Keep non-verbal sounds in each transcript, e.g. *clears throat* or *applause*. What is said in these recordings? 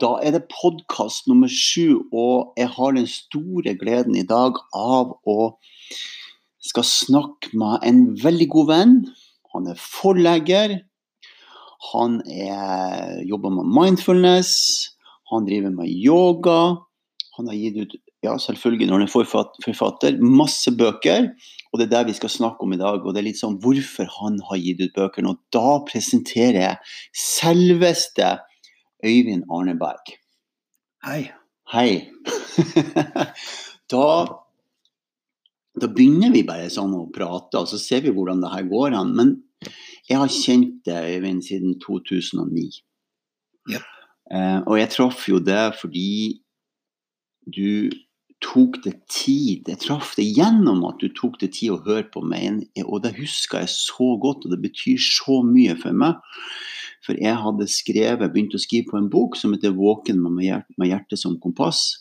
Da er det podkast nummer sju, og jeg har den store gleden i dag av å skal snakke med en veldig god venn. Han er forlegger. Han er, jobber med mindfulness. Han driver med yoga. Han har gitt ut, ja selvfølgelig når han er forfatter, masse bøker. Og det er det vi skal snakke om i dag. Og det er litt sånn hvorfor han har gitt ut bøkene. Og da presenterer jeg selveste Øyvind Arneberg. Hei. Hei. *laughs* da, da begynner vi bare sånn å prate, og så ser vi hvordan det her går an. Men jeg har kjent deg, Øyvind, siden 2009. Yep. Eh, og jeg traff jo det fordi du tok det tid. Jeg traff det gjennom at du tok det tid å høre på meg. Og det husker jeg så godt, og det betyr så mye for meg. For jeg hadde skrevet, begynt å skrive på en bok som heter 'Våken med hjertet, som kompass'.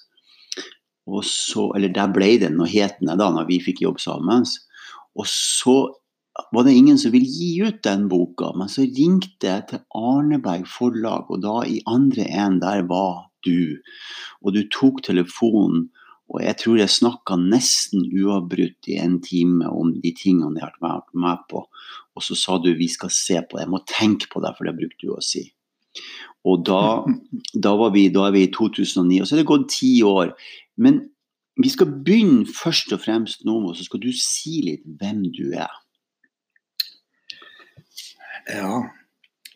Og så, eller der ble den, nå het den da når vi fikk jobb sammen. Og så var det ingen som ville gi ut den boka, men så ringte jeg til Arneberg forlag, og da i andre en der var du. Og du tok telefonen, og jeg tror jeg snakka nesten uavbrutt i en time om de tingene jeg har vært med på. Og så sa du vi skal se på det, jeg må tenke på det, for det brukte du å si. Og da, *laughs* da, vi, da, er vi i 2009, og så er det gått ti år. Men vi skal begynne først og fremst nå, og så skal du si litt hvem du er. Ja,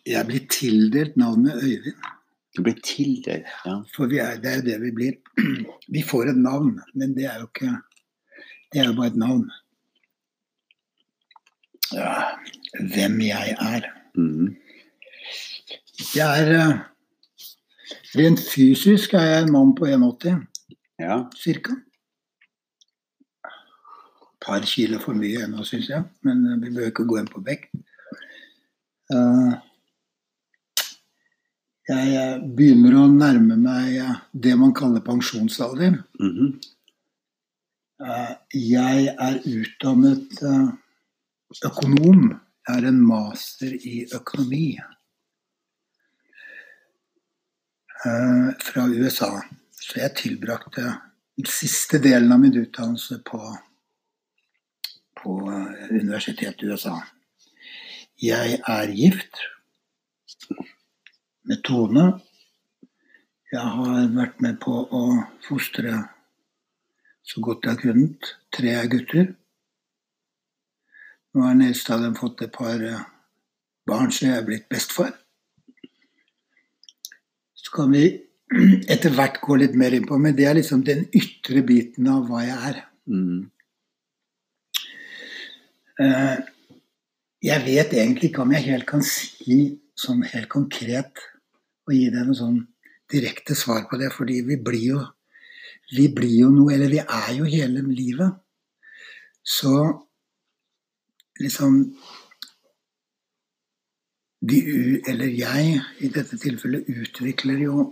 jeg blir tildelt navnet Øyvind. Du blir tildelt, ja. For er, det er jo det vi blir. Vi får et navn, men det er jo ikke Det er jo bare et navn ja, hvem jeg er. Mm. Jeg er eh, Rent fysisk er jeg en mann på 1,80 ja. cirka. Et par kilo for mye ennå, syns jeg, men vi bør ikke gå inn på vekt. Uh, jeg begynner å nærme meg det man kaller pensjonsalder. Mm -hmm. Jeg er utdannet økonom Jeg er en master i økonomi eh, fra USA. Så jeg tilbrakte den siste delen av min utdannelse på, på eh, universitetet i USA. Jeg er gift med Tone. Jeg har vært med på å fostre så godt jeg har kunnet tre gutter. Nå har den eldste av dem fått et par eh, barn, så jeg er blitt bestefar. Så kan vi *clears throat* etter hvert gå litt mer inn på, men det er liksom den ytre biten av hva jeg er. Mm. Uh, jeg vet egentlig ikke om jeg helt kan si sånn helt konkret og gi deg noe sånn direkte svar på det, fordi vi blir jo vi blir jo noe, eller vi er jo hele livet. Så liksom de, Eller jeg, i dette tilfellet, utvikler jo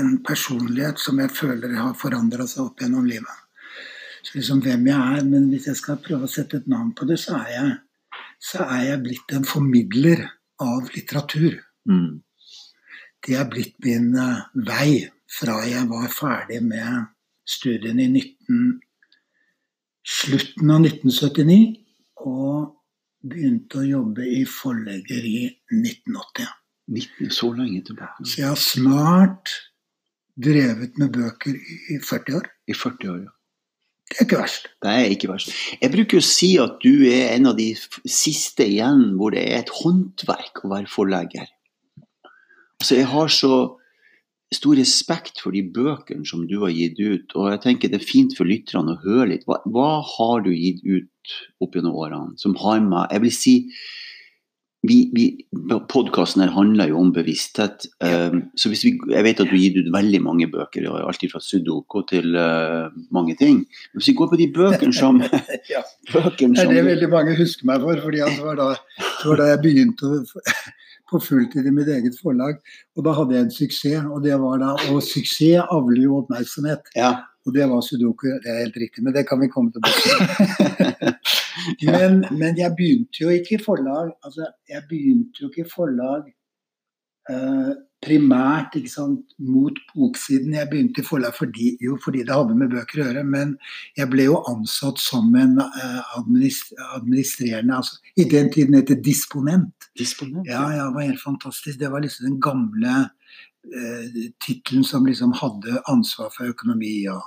en personlighet som jeg føler har forandra seg opp gjennom livet. Så liksom hvem jeg er, Men hvis jeg skal prøve å sette et navn på det, så er jeg, så er jeg blitt en formidler av litteratur. Mm. Det er blitt min uh, vei fra jeg var ferdig med studiene i 19, slutten av 1979 og begynte å jobbe i forlegger i 1980. 19, så lenge tilbake. Så jeg har snart drevet med bøker i 40 år. I 40 år, ja. Det er ikke verst. Det er ikke verst. Jeg bruker å si at du er en av de siste igjen hvor det er et håndverk å være forlegger. Altså, jeg har så stor respekt for de bøkene som du har gitt ut, og jeg tenker det er fint for lytterne å høre litt. Hva, hva har du gitt ut opp gjennom årene som har med Jeg vil si vi, vi, Podkasten her handler jo om bevissthet. Um, så hvis vi, jeg vet at du har gitt ut veldig mange bøker, alt fra sudoku til uh, mange ting. Men hvis vi går på de bøkene *laughs* som, ja. *laughs* bøkene som Det er det veldig mange husker meg for. fordi det var, da, det var da jeg begynte på fulltid i mitt eget forlag. Og da hadde jeg en suksess. Og det var da, og suksess avler jo oppmerksomhet. Ja. Og det var sudoku, det er helt riktig, men det kan vi komme tilbake til. *laughs* men, men, jeg begynte jo ikke i forlag. Altså, jeg begynte jo ikke i forlag eh, primært ikke sant, mot boksiden. Jeg begynte i forlag fordi, jo, fordi det hadde med bøker å gjøre, men jeg ble jo ansatt som en eh, administrerende altså, I den tiden het det disponent. Disponent? Ja, ja, det var helt fantastisk. Det var liksom den gamle eh, tittelen som liksom hadde ansvar for økonomi og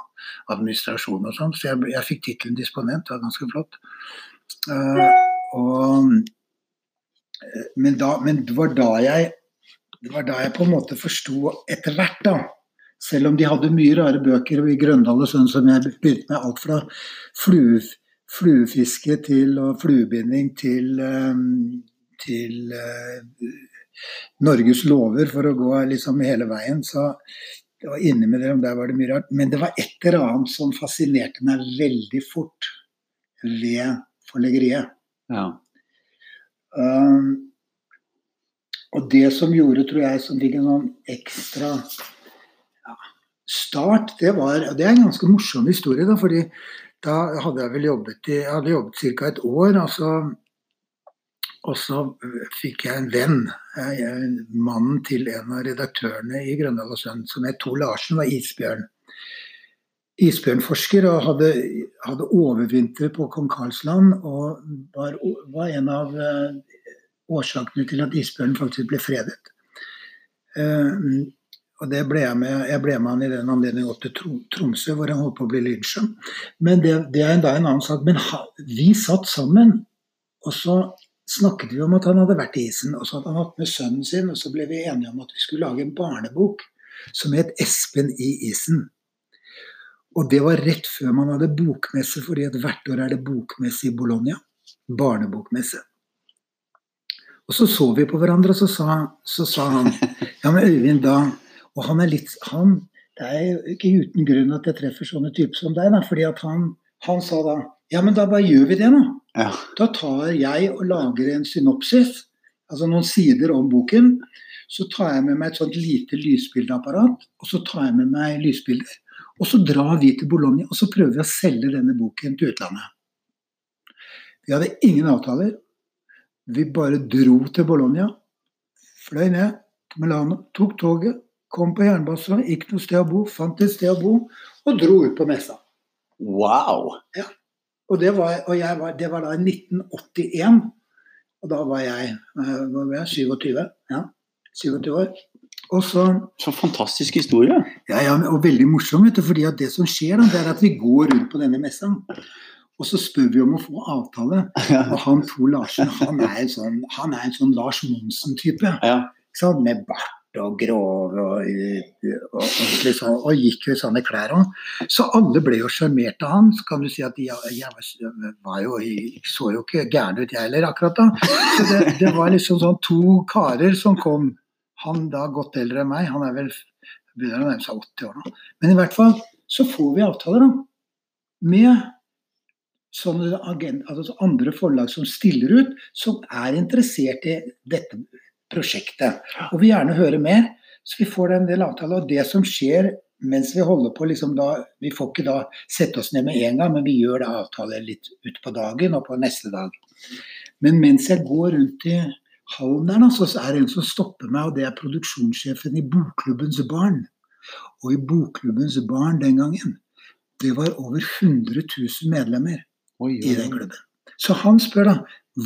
administrasjon og sånn. Så jeg, jeg fikk tittelen disponent, det var ganske flott. Uh, og, eh, men, da, men det var da jeg det var da jeg på en måte forsto etter hvert, da. Selv om de hadde mye rare bøker i Grøndal og sånn som jeg begynte med alt fra flue, fluefiske til og fluebinding til, um, til uh, Norges lover, for å gå liksom hele veien. Så det var inne med det, der var det mye rart. Men det var et eller annet som fascinerte meg veldig fort ved forleggeriet. Ja. Um, og det som gjorde, tror jeg, som fikk en sånn ekstra ja, start, det var og Det er en ganske morsom historie, da, fordi da hadde jeg vel jobbet i, jeg hadde jobbet ca. et år. Altså, og så fikk jeg en venn, jeg, mannen til en av redaktørene i Grøndal og Sønn, som het Tor Larsen, var isbjørn. Isbjørnforsker og hadde, hadde overvintret på Kong Karlsland og var, var en av årsakene til at isbjørnen faktisk ble fredet. Uh, og det ble jeg med jeg ble med han i den anledning opp til Tromsø, hvor han holdt på å bli lynsja. Men det, det, er da en annen sak. Men ha, vi satt sammen, og så snakket vi om at han hadde vært i isen. Og så hadde han hatt med sønnen sin, og så ble vi enige om at vi skulle lage en barnebok som het 'Espen i isen'. Og det var rett før man hadde bokmesse, fordi hvert år er det bokmesse i Bologna. Barnebokmesse. Og så så vi på hverandre, og så sa, så sa han *laughs* Ja, men Øyvind, da Og han er litt han, Det er jo ikke uten grunn at jeg treffer sånne typer som deg, da, fordi at han, han sa da Ja, men da bare gjør vi det, nå. Ja. Da tar jeg og lager en synopsis, altså noen sider om boken. Så tar jeg med meg et sånt lite lysbildeapparat, og så tar jeg med meg lysbilder. Og så drar vi til Bologna og så prøver vi å selge denne boken til utlandet. Vi hadde ingen avtaler. Vi bare dro til Bologna. Fløy ned til Milano, tok toget, kom på jernbanen, gikk noe sted å bo, fant et sted å bo, og dro ut på messa. Wow! Ja. Og, det var, og var, det var, da i 1981. Og da var jeg, eh, var jeg 27. Ja, 27 år. Og så, så fantastisk historie. Ja, ja, og veldig morsom. Vet du, fordi at det som skjer, da, det er at vi går rundt på denne messa. Og så spør vi om å få avtale. Og han Tor Larsen han er en sånn, han er en sånn Lars Monsen-type. Ja. Sånn, med bart og grov og, og, og, liksom, og, gikk jo i sånne klær òg. Så alle ble jo sjarmert av han. Så kan du si at jeg, jeg var jo, jeg så jo ikke gæren ut, jeg heller, akkurat da. Så det, det, var liksom sånn to karer som kom. Han da godt eldre enn meg, han er vel begynner å nærme seg 80 år nå. Men i hvert fall så får vi avtaler, da. Med sånne agent, altså andre forlag som stiller ut, som er interessert i dette prosjektet. Og vil gjerne høre mer. Så vi får en del avtaler. Og det som skjer mens vi holder på liksom da, Vi får ikke da sette oss ned med en gang, men vi gjør da avtaler litt utpå dagen og på neste dag. Men mens jeg går rundt i hallen der, da, så er det en som stopper meg, og det er produksjonssjefen i Bokklubbens Barn. Og i Bokklubbens Barn den gangen, det var over 100 000 medlemmer oi, oi. i den klubben. Så han spør da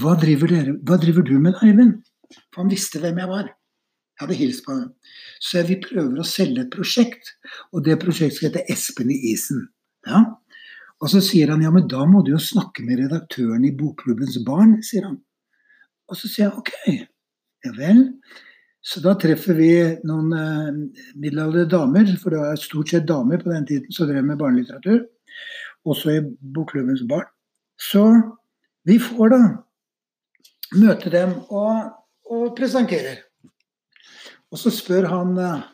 hva driver, dere, hva driver du med, Eivind? For han visste hvem jeg var. Jeg hadde hilst på ham. Så vi prøver å selge et prosjekt, og det prosjektet skal hete 'Espen i isen'. Ja? Og så sier han ja, men da må du jo snakke med redaktøren i Bokklubbens Barn, sier han. Og så sier jeg ok, ja vel. Så da treffer vi noen eh, middelaldrende damer, for det var stort sett damer på den tiden som drev med barnelitteratur, også i Bokklubbens Barn. Så vi får da møte dem og, og presenterer. Og så spør han eh,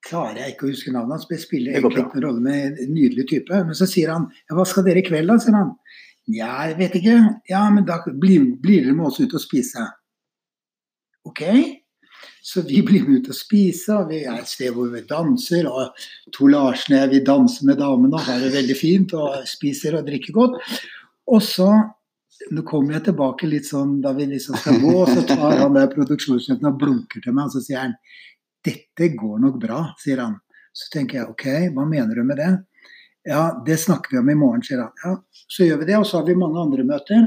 Klarer jeg ikke å huske navnet hans, men spiller egentlig ikke noen rolle med en nydelig type. Men så sier han ja, hva skal dere i kveld, da? sier han. 'Nja, jeg vet ikke. Ja, men da blir, blir dere med oss ut og spise. Ok. Så vi blir med ut og spise, og vi er et sted hvor vi danser. Og to Larsen og jeg vi danser med damene og har det veldig fint og spiser og drikker godt. Og så nå kommer jeg tilbake litt sånn da vi liksom skal gå, og så tar han der produksjonssjefen og blunker til meg, og så sier han dette går nok bra, sier han. Så tenker jeg ok, hva mener du med det? Ja, det snakker vi om i morgen, sier han. Ja, så gjør vi det, og så har vi mange andre møter.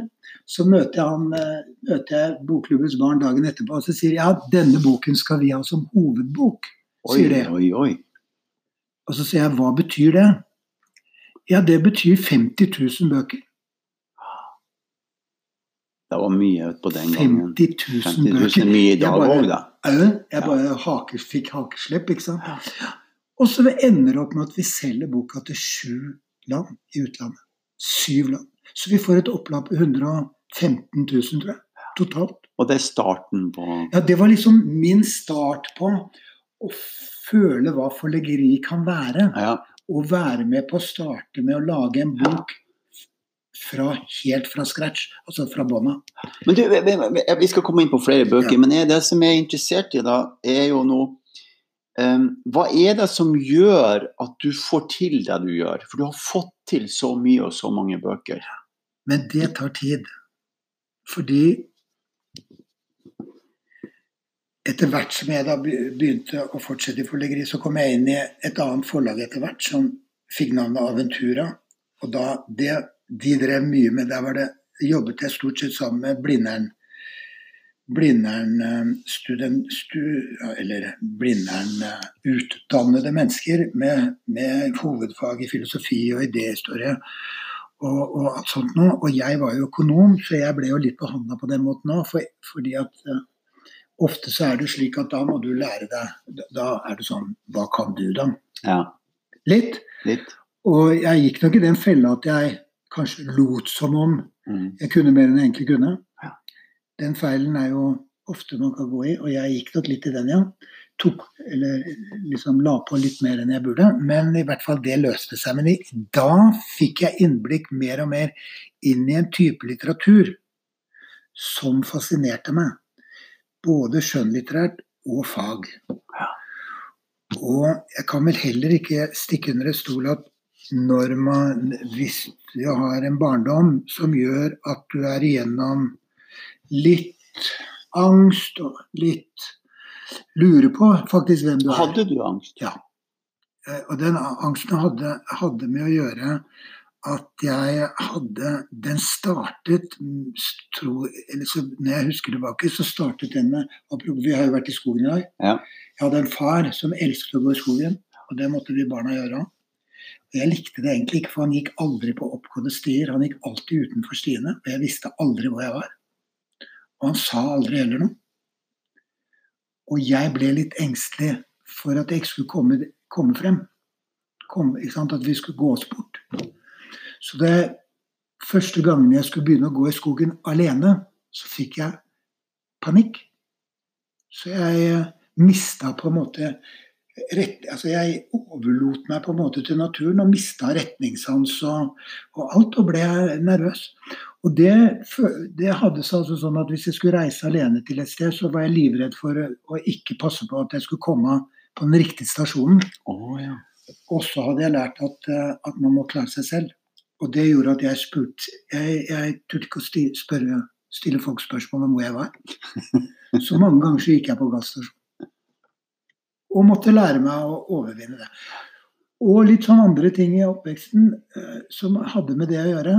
Så møter jeg, han, eh, møter jeg Bokklubbens barn dagen etterpå, og så sier jeg ja, denne boken skal vi ha som hovedbok, sier Oi, det. oi, oi. Og så sier jeg hva betyr det? Ja, det betyr 50 000 bøker. Det var mye på den gangen. 50 000 50 000 bøker. er mye i dag bare- òg, da. Au, Jeg bare hake, fikk hakeslepp, ikke sant. Og så ender det opp med at vi selger boka til sju land i utlandet. Syv land. Så vi får et opplag på 115 000, tror jeg. Totalt. Og det er starten på Ja, det var liksom min start på å føle hva forleggeri kan være. Ja. Å være med på å starte med å lage en bok fra, helt fra scratch, altså fra bånda. Men du, vi- skal komme inn på flere bøker, Ja. men er det som jeg er interessert i, da, er jo nå em, Hva er det som gjør at du får til det du gjør? For du har fått til så mye og så mange bøker. Men det tar tid. Fordi etter hvert som jeg da begynte å fortsette i forleggeri, så kom jeg inn i et annet forlag etter hvert som fikk navnet Aventura. Og da, det de drev mye med, der var det, jobbet jeg stort sett sammen med Blindern. Blindern eh, student, eh, mennesker med, med hovedfag i filosofi og idéhistorie og, og alt sånt noe. Og jeg var jo økonom, så jeg ble jo litt behandla på den måten òg. For, fordi at eh, ofte så er det slik at da må du lære deg Da, da er det sånn Hva kan du, da? Ja, Litt. litt. Og jeg gikk nok i den fella at jeg kanskje lot som om Mm. jeg kunne mer enn jeg egentlig kunne. Den feilen er jo ofte man kan gå i, og jeg gikk nok litt i den, ja. Tok, eller liksom la på litt mer enn jeg burde. Men i hvert fall det løste seg. Men da fikk jeg innblikk mer og mer inn i en type litteratur som fascinerte meg. Både skjønnlitterært og fag. Og jeg kan vel heller ikke stikke under et stol at når man, hvis du har en barndom som gjør at du er igjennom litt angst og litt lure på faktisk hvem du er. Hadde du angst? Ja. Eh, Og den angsten hadde, hadde med å gjøre at jeg hadde Den startet tro, eller så, Når jeg husker tilbake, så startet den med Vi har jo vært i skogen i dag. Ja. Jeg hadde en far som elsket å gå i skogen, og det måtte vi barna gjøre Og Jeg likte det egentlig ikke, for han gikk aldri på oppgåtte stier. Han gikk alltid utenfor stiene, og jeg visste aldri hvor jeg var. Og han sa aldri heller noe. Og jeg ble litt engstelig for at jeg ikke skulle komme, komme frem. Kom? At vi skulle gå oss bort. Så det første gangen jeg skulle begynne å gå i skogen alene, så fikk jeg panikk. Så jeg mista på en måte rett, altså Jeg overlot meg på en måte til naturen og mista retningssans og, og alt, og ble nervøs. Og det, det hadde seg altså sånn at hvis jeg skulle reise alene til et sted, så var jeg livredd for å ikke passe på at jeg skulle komme på den riktige stasjonen. Oh, ja. Og så hadde jeg lært at, eh, at man må klare seg selv. Og det gjorde at jeg spurte Jeg, jeg turte ikke å sti, spørre, stille folk spørsmål om hvor jeg var. *laughs* Så mange ganger så gikk jeg på gasstasjon. Og måtte lære meg å overvinne det. Og litt sånn andre ting i oppveksten eh, som hadde med det å gjøre.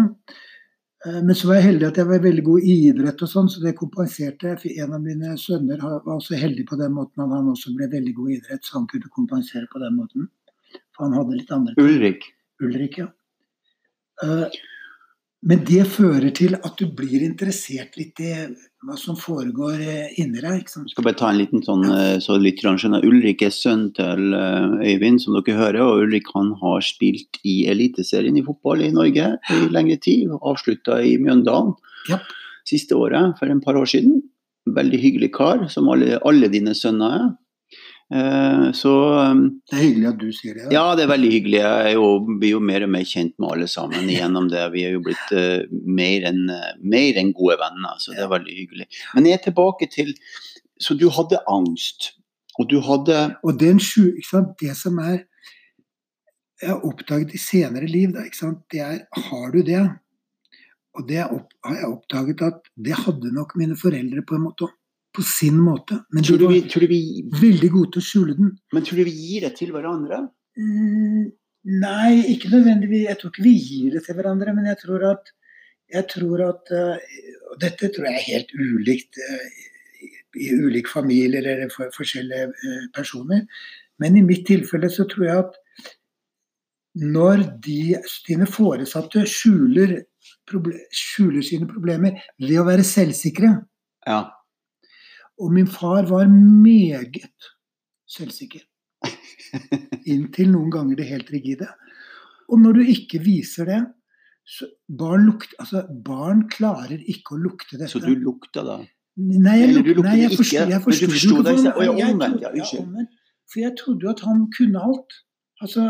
Eh, men så var jeg heldig at jeg var veldig god i idrett og sånn, så det kompenserte. For en av mine sønner var også heldig på den måten at han også ble veldig god i idrett, så han kunne kompensere på den måten. For han hadde litt andre Ulrik. Ulrik, ja. Eh, Men det fører til at du blir interessert litt i hva som foregår eh, inni deg. ikke sant? Jeg skal bare ta en liten sånn, eh, så lytterne skjønner. Ulrik er sønn til eh, Øyvind, som dere hører. Og Ulrik han har spilt i Eliteserien i fotball i Norge i lengre tid. Avslutta i Mjøndalen Ja. siste året, for en par år siden. Veldig hyggelig kar, som alle, alle dine sønner er. Eh, så eh, Det er hyggelig at du sier det. da. ja, det er veldig hyggelig. Jeg jo, blir jo mer og mer kjent med alle sammen gjennom det. Vi er jo blitt eh, mer enn eh, mer gode venner, så det er veldig hyggelig. Men jeg er tilbake til Så du hadde angst, og du hadde Og den sju, det som er Jeg har oppdaget i senere liv, da, det er Har du det, Og det har jeg oppdaget at det hadde nok mine foreldre på en måte på sin måte. Men Tror du, vi, tror du vi, veldig gode til å skjule den. men tror du vi gir det til hverandre? Mm, nei, ikke nødvendigvis. Jeg tror ikke vi gir det til hverandre, men jeg tror at, jeg tror at eh, Og dette tror jeg er helt ulikt eh, i, ulike familier eller for forskjellige eh, personer. Men i mitt tilfelle så tror jeg at når de, dine foresatte skjuler, skjuler sine problemer ved å være selvsikre Ja. Og min far var meget selvsikker. Inntil noen ganger det helt rigide. Og når du ikke viser det så barn, lukt, altså barn klarer ikke å lukte dette. Så du lukta da? Nei, jeg, luk, nei, jeg forstod, jeg men du forsto ikke. Å, ja, omvendt, ja, unnskyld. For jeg trodde jo at han kunne alt. Altså,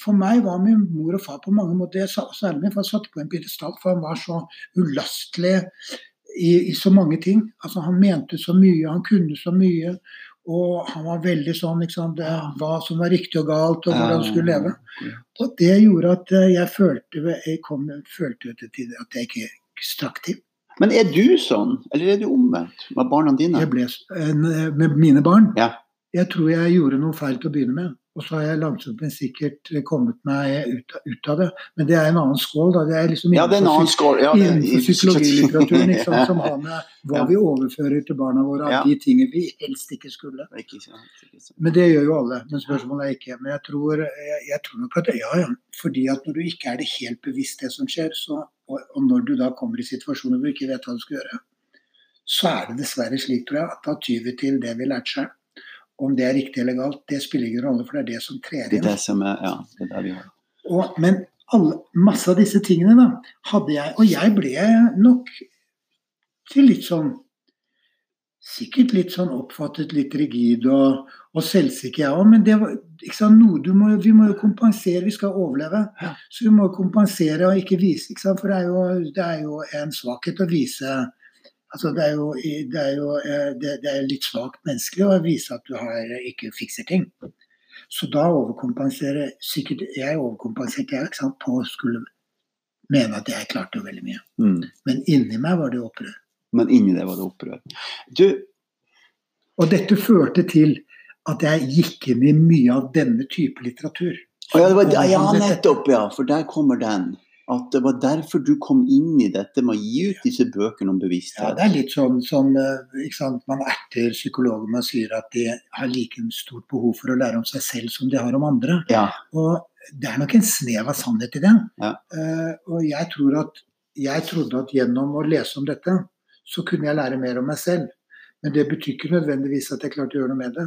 for meg var min mor og far på mange måter jeg sa- Særlig min far satte på en pidestall, for han var så ulastelig i, i så mange ting. Altså, han mente så mye, han kunne så mye. Og han var veldig sånn liksom, det, hva som var riktig og galt, og hvordan du skulle leve. Og det gjorde at eh, jeg følte, jeg kom, følte til tider at jeg ikke strakk til. Men er du sånn, eller er du omvendt med barna dine? Jeg ble, med mine barn. Ja. Jeg tror jeg gjorde noe feil til å begynne med. Og så har jeg langsomt, men sikkert kommet meg ut, ut av det. Men det er en annen skål, da. Det er liksom Ja, det er en annen skål. Ja, det innenfor psykologilitteraturen ikke sant, som *laughs* har med hva Ja. vi overfører til barna våre av Ja. de tingene vi helst ikke skulle. Ikke sant, ikke sant. Men det gjør jo alle. Men spørsmålet er ikke. Men jeg tror, jeg, jeg tror nok at ja, ja. Fordi at når du ikke er det helt bevisst det som skjer, så, og, og når du da kommer i situasjoner hvor du ikke vet hva du skal gjøre, så er det dessverre slik, tror jeg, at da tyver til det vi lærte seg. Om det er riktig eller galt, det spiller ingen rolle, for det er det som trer Det er inn. det som er, ja, det er det vi har. Og, men alle, masse av disse tingene da, hadde jeg Og jeg ble nok til litt sånn Sikkert litt sånn oppfattet litt rigid og, og selvsikker, jeg òg. Men det var sant, må, vi må jo kompensere, vi skal overleve. Så vi må kompensere og ikke vise. Ikke sant? For det er, jo, det er jo en svakhet å vise altså det, er jo, det, er jo, eh, det, det er litt svakt menneskelig å vise at du har, ikke fikser ting. Så da overkompenserer sikkert Jeg overkompenserte jeg ikke sant, på å skulle mene at jeg klarte jo veldig mye. Mm. Men inni meg var det opprør. Men inni det var det opprør. Du, Og dette førte til at jeg gikk inn i mye av denne type litteratur. ja, det var, ja, nettopp, ja. For der kommer den. At det var derfor du kom inn i dette med å gi ut disse bøkene om Ja, det er litt sånn som eh, sant? man erter psykologer med og sier at de har like stort behov for å lære om seg selv som de har om andre. Ja. Og det er nok en snev av sannhet i det. Ja. Uh, og jeg tror at jeg trodde at gjennom å lese om dette, så kunne jeg lære mer om meg selv. Men det betyr ikke nødvendigvis at jeg klarte å gjøre noe med det.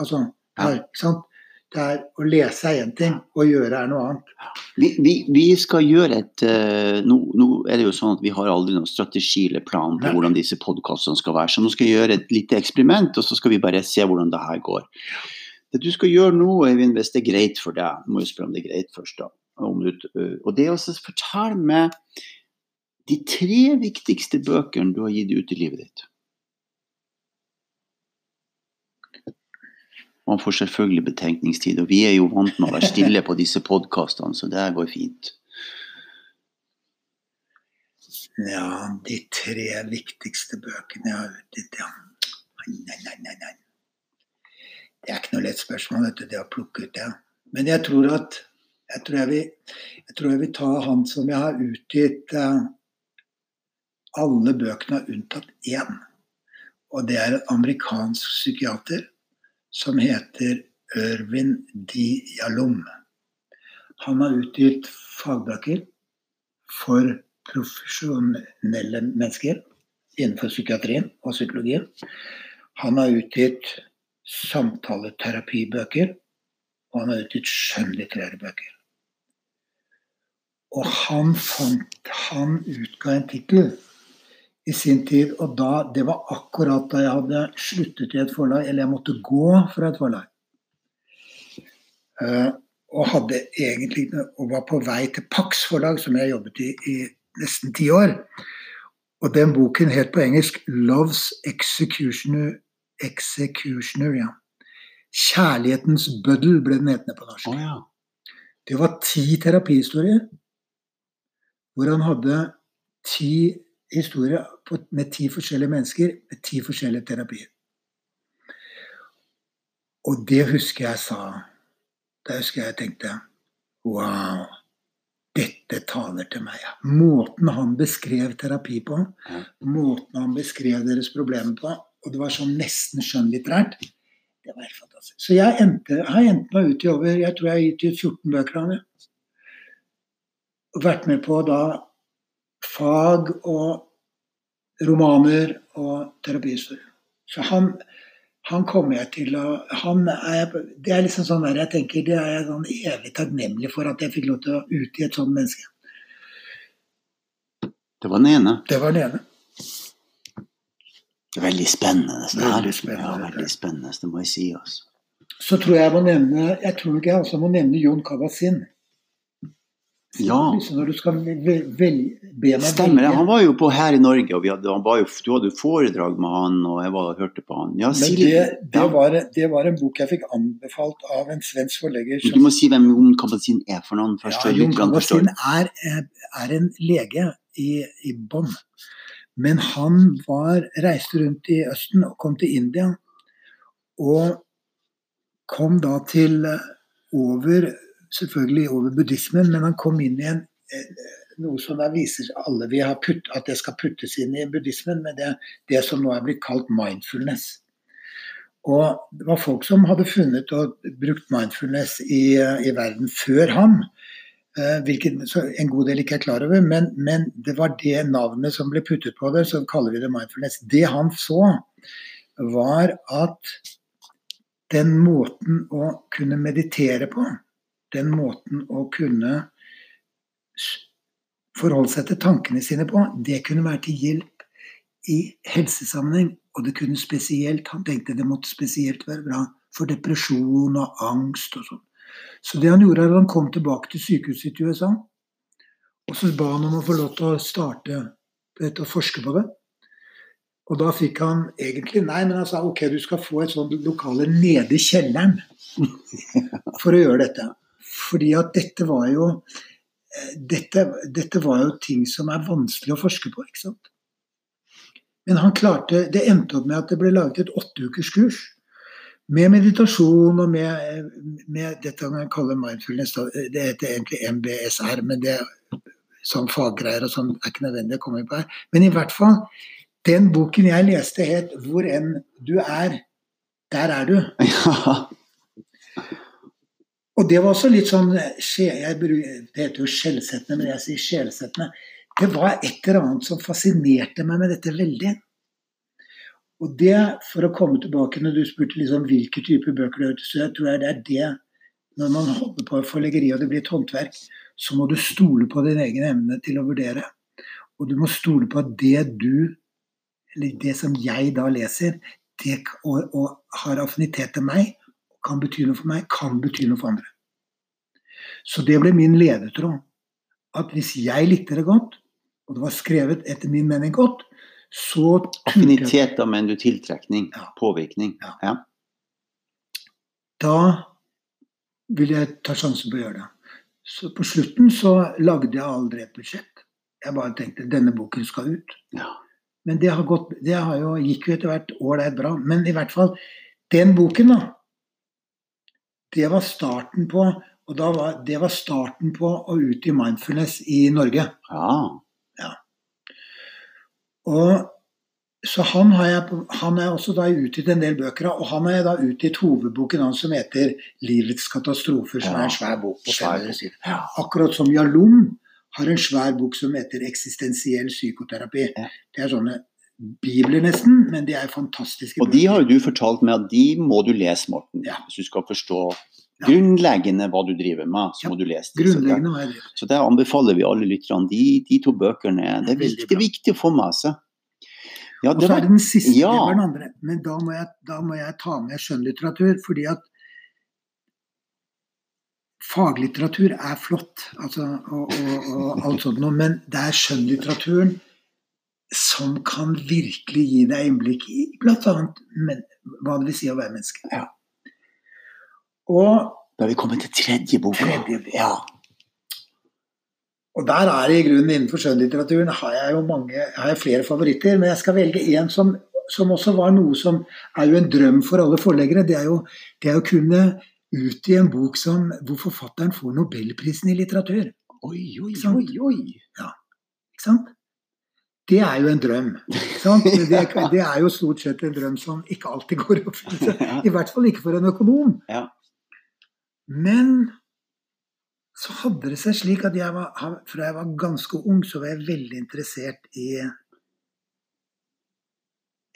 Altså, det er, ikke sant? Det er å lese er én ting, å gjøre er noe annet. Vi, vi, vi skal gjøre et uh, nå, nå er det jo sånn at vi har aldri noen strategi eller plan på hvordan disse podkastene skal være. Så nå skal vi gjøre et lite eksperiment, og så skal vi bare se hvordan det her går. Det du skal gjøre nå, Eivind, hvis det er greit for deg, må jo spørre om det er greit først, da. Om du, øh, og det er å fortelle meg de tre viktigste bøkene du har gitt ut i livet ditt. Man får selvfølgelig betenkningstid, og vi er jo vant med å være stille på disse podkastene, så det går fint. Ja, de tre viktigste bøkene jeg har utgitt, ja. Nei, nei, nei, nei. Det er ikke noe lett spørsmål, vet du, det å plukke ut det. Men jeg tror at jeg tror jeg vil, jeg tror jeg vil ta han som jeg har utgitt eh, alle bøkene unntatt én. Og det er en amerikansk psykiater som heter Ørvin Dialom. Han har utgitt fagbøker for profesjonelle mennesker innenfor psykiatrien og psykologien. Han har utgitt samtaleterapibøker, og han har utgitt skjønnlitterære bøker. Og han fant Han utga en tittel i sin tid, og da, det var akkurat da jeg hadde sluttet i et forlag, eller jeg måtte gå fra et forlag. Uh, og hadde egentlig og var på vei til Pax forlag, som jeg jobbet i i nesten ti år. Og den boken het på engelsk 'Love's Executioner'. Executioner ja. 'Kjærlighetens bøddel' ble den hetende på norsk. Oh, ja. Det var ti terapihistorier hvor han hadde ti historier på, med ti forskjellige mennesker med ti forskjellige terapier. Og det husker jeg sa. Da husker jeg tenkte Wow, dette taler til meg. Måten han beskrev terapi på, måten han beskrev deres problemer på, og det var sånn nesten skjønnlitterært, det var helt fantastisk. Så jeg endte, har endt meg ut i over Jeg tror jeg har gitt ut 14 bøker av det. Vært med på da fag og romaner og terapihistorie. Så han, han kommer jeg til å han er, Det er liksom sånn der jeg tenker, det er jeg sånn evig takknemlig for at jeg fikk lov til å utgi et sånt menneske. Det var den ene. Det var det ene. Veldig spennende. Det er Veldig spennende, Ja, det. veldig spennende, det må jeg si. Også. Så tror jeg jeg må nevne Jeg tror ikke jeg også må nevne Jon Kabat-Zinn. Ja, Liksom når du skal vel- vel- be meg stemmer det. Han var jo på her i Norge, og vi hadde, han var jo, du hadde foredrag med han, og jeg var hørte på han. Ja, si Men litt. det, det, var, det var en bok jeg fikk anbefalt av en svensk forlegger. Du må si hvem Jon Kabat-Zinn er for noen først. Ja, Jon. Kabat-Zinn er, er en lege i, i Bonn. Men han var, reiste rundt i Østen og kom til India. Og kom da til eh, over Selvfølgelig over buddhismen, men han kom inn i en, noe som da viser alle vi har putt, at det skal puttes inn i buddhismen, med det, det som nå er blitt kalt mindfulness. Og det var folk som hadde funnet og brukt mindfulness i, i verden før ham. Eh, hvilket en god del ikke er klar over, men, men det var det navnet som ble puttet på det, så kaller vi det mindfulness. Det han så, var at den måten å kunne meditere på, den måten å kunne forholde seg til tankene sine på, det kunne være til hjelp i helsesammenheng. Og det kunne spesielt, han tenkte det måtte spesielt være bra for depresjon og angst og sånn. Så det han gjorde, er at han kom tilbake til sykehuset i USA. Og så ba han om å få lov til å starte dette og forske på det. Og da fikk han egentlig nei, men han sa ok, du skal få et sånt lokale nede i kjelleren *laughs* for å gjøre dette. Fordi at dette var jo eh, dette, dette var jo ting som er vanskelig å forske på, ikke sant. Men han klarte Det endte opp med at det ble laget et åtteukerskurs med meditasjon og med, med dette han kaller mindfulness. Det heter egentlig MBSR, men det sånn faggreier og sånn er ikke nødvendig å komme på her. Men i hvert fall, den boken jeg leste het 'Hvor enn du er, der er du'. *laughs* Ja. Og det var også litt sånn jeg, bru- Det heter jo skjellsettende, men jeg sier sjelsettende. Det var et eller annet som fascinerte meg med dette veldig. Og det, for å komme tilbake når du spurte liksom hvilke typer bøker du så jeg tror jeg det er det Når man holder på forleggeri og det blir et håndverk, så må du stole på din egen evne til å vurdere. Og du må stole på at det du, eller det som jeg da leser, det, og, og har affinitet til meg, kan bety noe for meg, kan bety noe for andre. Så det ble min ledetråd. At hvis jeg likte det godt, og det var skrevet etter min mening godt, så Affiniteter, men du tiltrekning. Ja. Påvirkning. Ja. Ja. Da ville jeg ta sjansen på å gjøre det. Så på slutten så lagde jeg aldri et budsjett. Jeg bare tenkte denne boken skal ut. Ja. Men det har gått, det har jo, gikk jo etter hvert ålreit bra. Men i hvert fall, den boken, da. Det var starten på og da var, Det var starten på å utgi mindfulness i Norge. ja. Og så han har jeg, han er også da utgitt en del bøker av, og han har jeg da utgitt hovedboken hans som heter 'Livets katastrofer', som Ja. er en svær bok på Svær 500 sider. Ja. Akkurat som Jalom har en svær bok som heter 'Eksistensiell psykoterapi'. Ja. Det er sånne bibler nesten, men de er fantastiske. Og de har jo du fortalt meg at de må du lese, Morten. Ja. Hvis du skal forstå Ja. grunnleggende hva du driver med, så Ja. må du lese det. Så der anbefaler vi alle lytterne de, de to bøkene. Det er, viktig, det er viktig å få med seg. Ja, Og så er det den siste, Ja. det var den andre. Men da må jeg, da må jeg ta med skjønnlitteratur, fordi at faglitteratur er flott, altså, og, og, og alt sånt noe, men det er skjønnlitteraturen som kan virkelig gi deg innblikk i bl.a. hva det vil si å være menneske. Ja. Og da er vi kommet til tredje boka. Tredje. Ja. Og der er det i grunnen innenfor skjønnlitteraturen har jeg jo mange, har jeg flere favoritter, men jeg skal velge en som, som, også var noe som er jo en drøm for alle forleggere. Det er jo det er å kunne utgi en bok som, hvor forfatteren får nobelprisen i litteratur. Oi, oi, oi, oi, Ja. Ikke sant? Det er jo en drøm. *laughs* Det, det er jo stort sett en drøm som ikke alltid går i oppfyllelse. *laughs* I hvert fall ikke for en økonom. Ja. Men så hadde det seg slik at jeg var, fra jeg var ganske ung, så var jeg veldig interessert i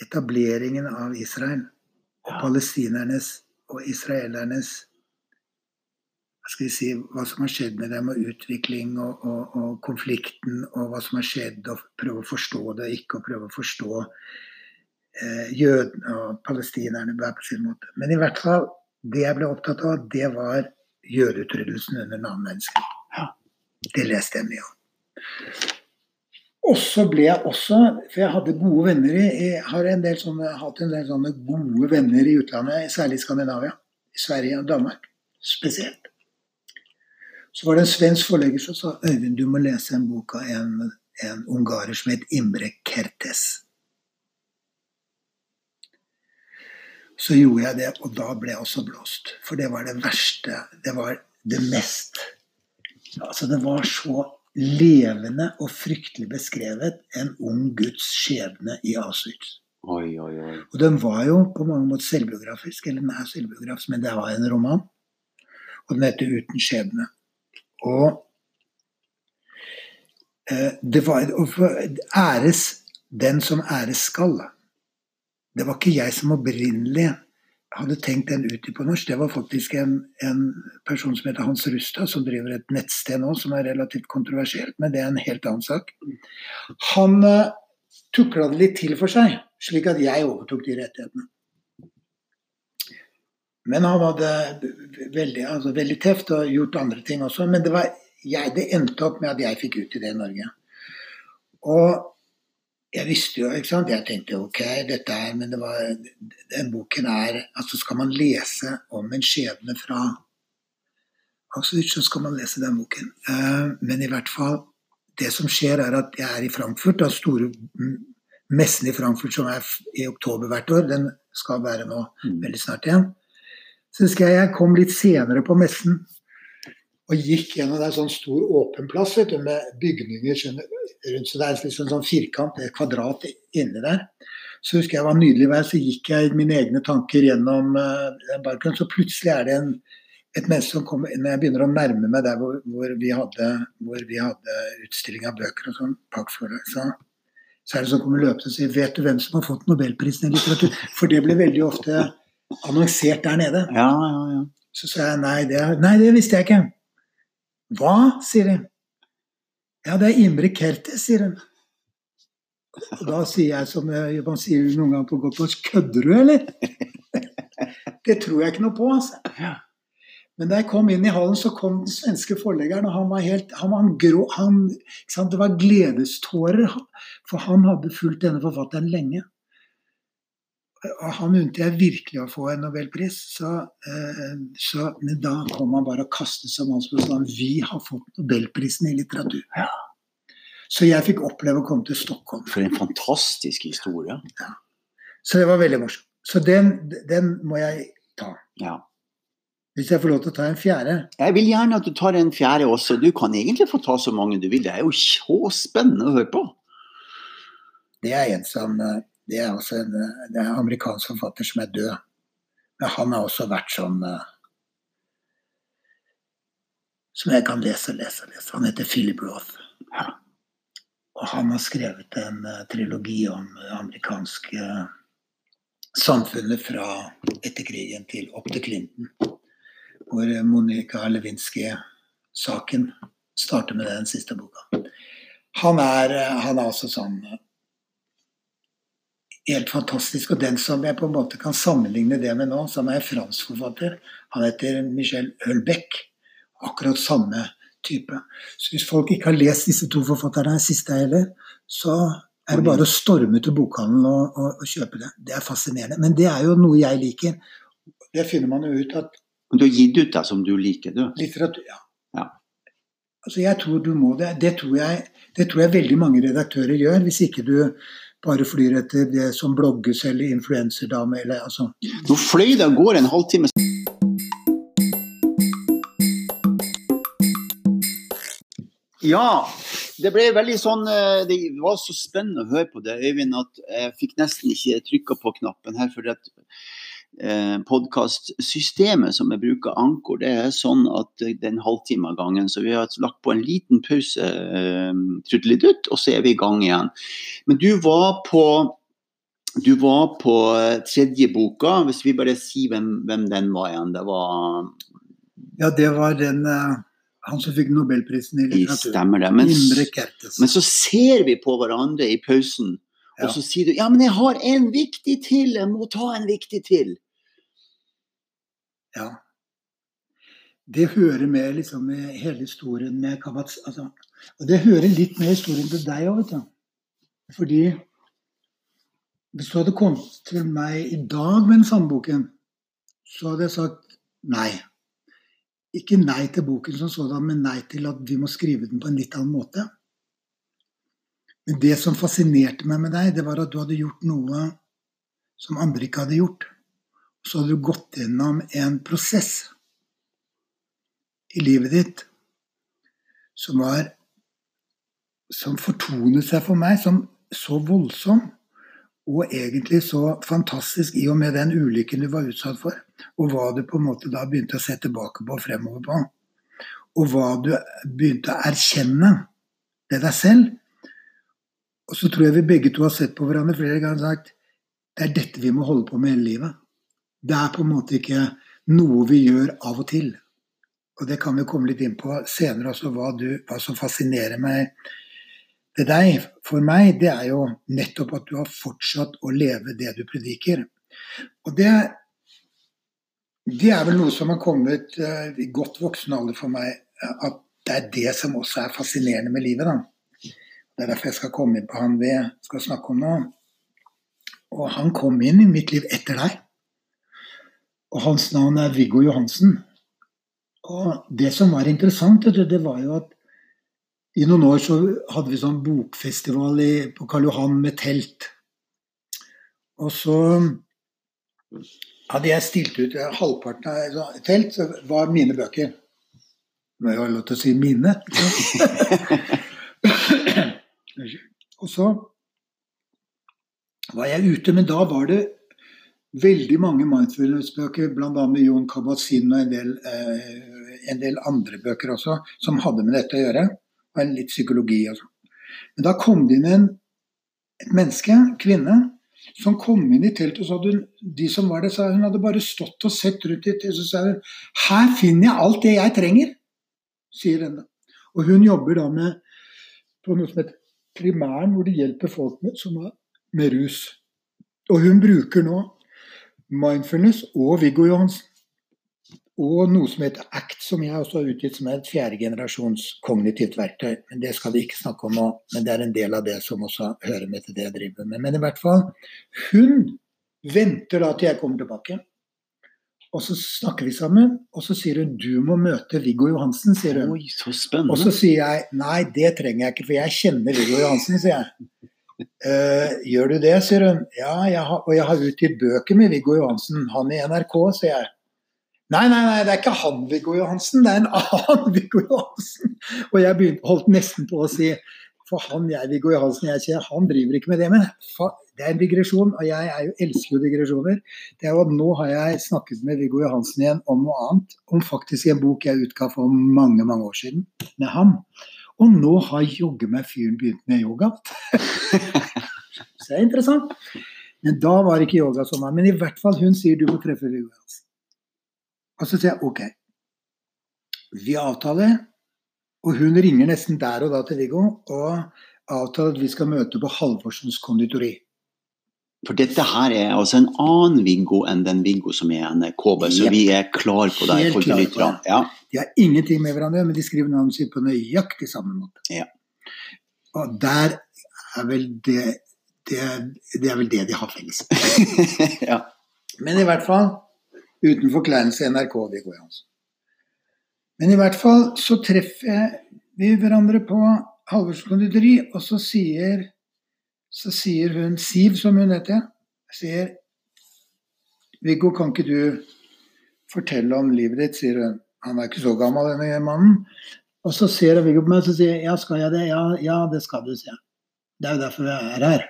etableringen av Israel. Og palestinernes og israelernes skal vi si, hva som har skjedd med dem, og utvikling og, og, og konflikten, og hva som har skjedd, og prøve å forstå det, ikke å prøve å forstå eh, jødene og palestinerne hver på sin måte. Men i hvert fall, det jeg ble opptatt av, det var jødeutryddelsen under den annen verdenskrig. Ja. Det leste jeg mye om. Og så ble jeg også, for jeg hadde gode venner i, jeg har en del sånne, hatt en del sånne gode venner i utlandet, særlig i Skandinavia. I Sverige og Danmark spesielt. Så var det en svensk forlegger som sa Øyvind, du må lese en bok av en, en ungarer som het Imre Kertes. Så gjorde jeg det, og da ble jeg også blåst. For det var det verste. Det var det mest Altså, det var så levende og fryktelig beskrevet en ung guds skjebne i Auschwitz. Oi, oi, oi. Og den var jo på mange måter selvbiografisk, eller den er selvbiografisk, men det var en roman. Og den heter 'Uten skjebne'. Og eh, det var æres den som æres skal. Det var ikke jeg som opprinnelig hadde tenkt den ut på norsk. Det var faktisk en, en person som heter Hans Rustad, som driver et nettsted nå som er relativt kontroversielt, men det er en helt annen sak. Han uh, tukla det litt til for seg, slik at jeg overtok de rettighetene. Men han hadde veldig, altså veldig teft og gjort andre ting også. Men det, var, jeg, det endte opp med at jeg fikk ut i det i Norge. Og jeg visste jo, ikke sant. Jeg tenkte ok, dette er Men det var, den boken er Altså skal man lese om en skjebne fra Auschwitz, så skal man lese den boken. Eh, men i hvert fall Det som skjer, er at jeg er i Frankfurt. Den store messen i Frankfurt som er i oktober hvert år. Den skal være nå Mm. veldig snart igjen. Så husker jeg jeg kom litt senere på messen og gikk gjennom en sånn stor åpen plass vet du, med bygninger rundt. Så det er liksom sånn firkant, et kvadrat inni der. Så husker jeg det var nydelig vær, så gikk jeg mine egne tanker gjennom uh, barken. Så plutselig er det en, et menneske som kommer Når jeg begynner å nærme meg der hvor, hvor, vi, hadde, hadde utstilling av bøker og sånn, Pax-forlag, så, så er det som kommer løpende og sier Vet du hvem som har fått nobelprisen i litteratur? For det ble veldig ofte annonsert der nede. Ja, ja, ja. Så sa jeg nei, det, nei, det visste jeg ikke. Hva? sier de. Ja, det er Imre Kertes, sier hun. Og da sier jeg som eh, man sier noen ganger på godt norsk, kødder du, eller? *laughs* Det tror jeg ikke noe på, altså. Ja. Men da jeg kom inn i hallen, så kom den svenske forleggeren, og han var helt han var grå, han? Det var gledestårer, for han hadde fulgt denne forfatteren lenge. Han unte jeg virkelig å få en nobelpris. Så, eh, så, men da kom han bare og kastet seg om oss og sa vi har fått nobelprisen i litteratur. Ja. Så jeg fikk oppleve å komme til Stockholm. For en fantastisk historie. Så det var veldig morsomt. Så den, den må jeg ta. Ja. Hvis jeg får lov til å ta en fjerde. Jeg vil gjerne at du tar en fjerde også. Du kan egentlig få ta så mange du vil. Det er jo så spennende å høre på. Det er en som eh, Det er også en, det er en amerikansk forfatter som er død. Men han har også vært sånn Som jeg kan lese og lese og lese. Han heter Philip Roth. Ja. Og han har skrevet en eh, trilogi om det amerikanske eh, samfunnet fra etter krigen til opp til Clinton. Hvor Monica Lewinsky-saken starter med den siste boka. Han er, han er altså sånn helt fantastisk. Og den som jeg på en måte kan sammenligne det med nå, som er fransk forfatter, han heter Michel Hølbeck. Akkurat samme type. Så hvis folk ikke har lest disse to forfatterne, siste heller, så er det bare å storme til bokhandelen og, og, og kjøpe det. Det er fascinerende. Men det er jo noe jeg liker. Det finner man jo ut at Men du har gitt ut det som du liker, du. litteratur ja. Ja. Altså jeg tror du må det. Det tror jeg, det tror jeg veldig mange redaktører gjør, hvis ikke du bare flyr etter det som blogges eller influenserdame eller altså. Nå fløy det av gårde en halvtime. Ja, det ble veldig sånn eh, Det var så spennende å høre på det, Øyvind, at jeg fikk nesten ikke trykka på knappen her. For at podkastsystemet som jeg bruker, Ankor, det er sånn at det er en halvtime av gangen. Så vi har lagt på en liten pause, eh, trudelutt, og så er vi i gang igjen. Men du var på du var på eh, tredje boka, hvis vi bare sier hvem, hvem den var igjen. Det var Ja, det var den eh, han som fikk nobelprisen i litteratur. Stemmer det. Men, men så ser vi på hverandre i pausen, Ja. og så sier du ja, men jeg har en viktig til, jeg må ta en viktig til. Ja. Det hører med liksom med hele historien med Kabats... Altså, og det hører litt med historien til deg òg, vet du. Fordi hvis du hadde kommet til meg i dag med den samme boken, så hadde jeg sagt nei. Ikke nei til boken som sådan, men nei til at vi må skrive den på en litt annen måte. Men det som fascinerte meg med deg, det var at du hadde gjort noe som andre ikke hadde gjort så hadde du gått gjennom en prosess i livet ditt som var Som fortonet seg for meg som så voldsom og egentlig så fantastisk i og med den ulykken du var utsatt for, og hva du på en måte da begynte å se tilbake på og fremover på. Og hva du begynte å erkjenne ved deg selv. Og så tror jeg vi begge to har sett på hverandre flere ganger og sagt det er dette vi må holde på med hele livet. Det er på en måte ikke noe vi gjør av og til. Og det kan vi komme litt inn på senere også, hva, du, hva som fascinerer meg ved deg. For meg, det er jo nettopp at du har fortsatt å leve det du prediker. Og det, det er vel noe som har kommet eh, i godt voksen alder for meg, at det er det som også er fascinerende med livet. da. Det er derfor jeg skal komme inn på han vi skal snakke om nå. Og han kom inn i mitt liv etter deg. Og hans navn er Viggo Johansen. Og det som var interessant, det var jo at i noen år så hadde vi sånn bokfestival i, på Karl Johan med telt. Og så hadde jeg stilt ut halvparten av et telt, så var mine bøker. Må jo ha lov til å si mine. *laughs* og så var jeg ute, men da var det veldig mange mindfulness-bøker, bl.a. med Jon Kabat-Zinn og en del, eh, en del andre bøker også, som hadde med dette å gjøre. Og litt psykologi og sånn. Men da kom det inn en, et menneske, kvinne, som kom inn i teltet, og så hadde hun, de som var der, sa hun hadde bare stått og sett rundt i teltet, så sa hun her finner jeg alt det jeg trenger, sier henne. Og hun jobber da med på noe som heter Primæren, hvor de hjelper folk med, som er med rus. Og hun bruker nå mindfulness og Viggo Johansen. Og noe som heter ACT, som jeg også har utgitt som er et fjerdegenerasjons kognitivt verktøy. Men Det skal vi ikke snakke om nå, men det er en del av det som også hører med til det jeg driver med. Men i hvert fall, hun venter da til jeg kommer tilbake. Og så snakker vi sammen, og så sier hun 'du må møte Viggo Johansen', sier hun. Oi, så spennende. Og så sier jeg 'nei, det trenger jeg ikke, for jeg kjenner Viggo Johansen', sier jeg. Uh, gjør du det, sier hun. Ja, jeg har, og jeg har utgitt bøker med Viggo Johansen. Han i NRK, sier jeg. Nei, nei, nei, det er ikke han Viggo Johansen, det er en *laughs* annen Viggo Johansen. Og jeg begynte, holdt nesten på å si for han jeg Viggo Johansen jeg kjenner, han driver ikke med det. Men det er en digresjon, og jeg jo, elsker jo digresjoner. Det er jo at Nå har jeg snakket med Viggo Johansen igjen om noe annet. Om faktisk en bok jeg utga for mange mange år siden med ham. Og nå har jogge meg fyren begynt med yoga. *laughs* Så det er interessant. Men da var ikke yoga som var. Men i hvert fall, hun sier du må treffe Viggo Johansen. Og så sier jeg ok. Vi avtaler, og hun ringer nesten der og da til Viggo og avtaler at vi skal møte på Halvorsens konditori. For dette her er altså en annen Viggo enn den Viggo som er NRK, så Jep. vi er klar på det. Helt klar på det. Ja. De har ingenting med hverandre, men de skriver navnet sitt på nøyaktig samme måte. Ja. Og der er vel det, det, det er vel det de har felles. *laughs* ja. Men i hvert fall uten forkleinelse NRK Viggo Johansen. Men i hvert fall så treffer vi hverandre på Halvors konditori, og så sier, så sier hun Siv, som hun heter, sier Viggo, kan ikke du fortelle om livet ditt, sier hun. Han er ikke så gammel, denne mannen. Og så ser Viggo på meg og sier ja, skal jeg det? Ja, ja, det skal du, sier jeg. Det er jo derfor jeg er her.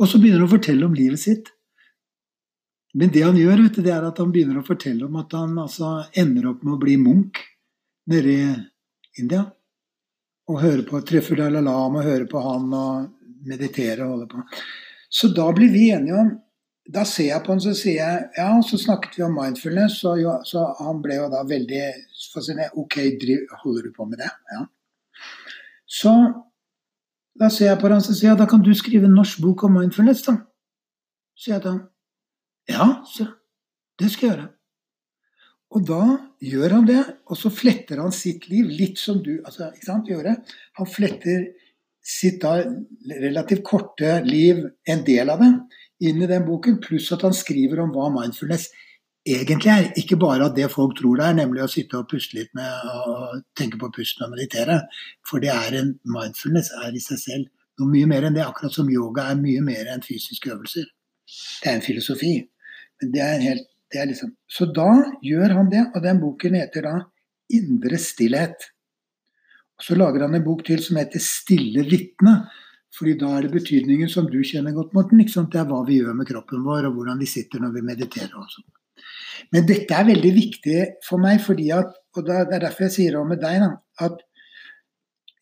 Og så begynner han å fortelle om livet sitt. Men det han gjør, vet du, det er at han begynner å fortelle om at han altså ender opp med å bli munk nede i India. Og hører på, treffer Dalai Lama, hører på han og meditere og holde på. Så da blir vi enige om Da ser jeg på han så sier jeg Ja, så snakket vi om mindfulness, og jo, så han ble jo da veldig fascinert. Ok, driv, holder du på med det? Ja. Så da ser jeg på han så sier jeg, da kan du skrive en norsk bok om mindfulness, da. Sier jeg til han. Ja, så det skal jeg gjøre. Og da gjør han det, og så fletter han sitt liv litt som du altså, ikke sant, gjør det. Han fletter sitt da relativt korte liv, en del av det, inn i den boken, pluss at han skriver om hva mindfulness egentlig er. Ikke bare at det folk tror det er, nemlig å sitte og puste litt med og tenke på pusten og meditere. For det er en mindfulness er i seg selv noe mye mer enn det. Akkurat som yoga er mye mer enn fysiske øvelser. Det er en filosofi. Men det er helt Liksom, så da gjør han det, og den boken heter da 'Indre stillhet'. Og Så lager han en bok til som heter 'Stille vitne'. fordi da er det betydningen som du kjenner godt, Morten. Det er hva vi gjør med kroppen vår, og hvordan vi sitter når vi mediterer. Også. Men dette er veldig viktig for meg, fordi at, og det er derfor jeg sier det med deg, da, at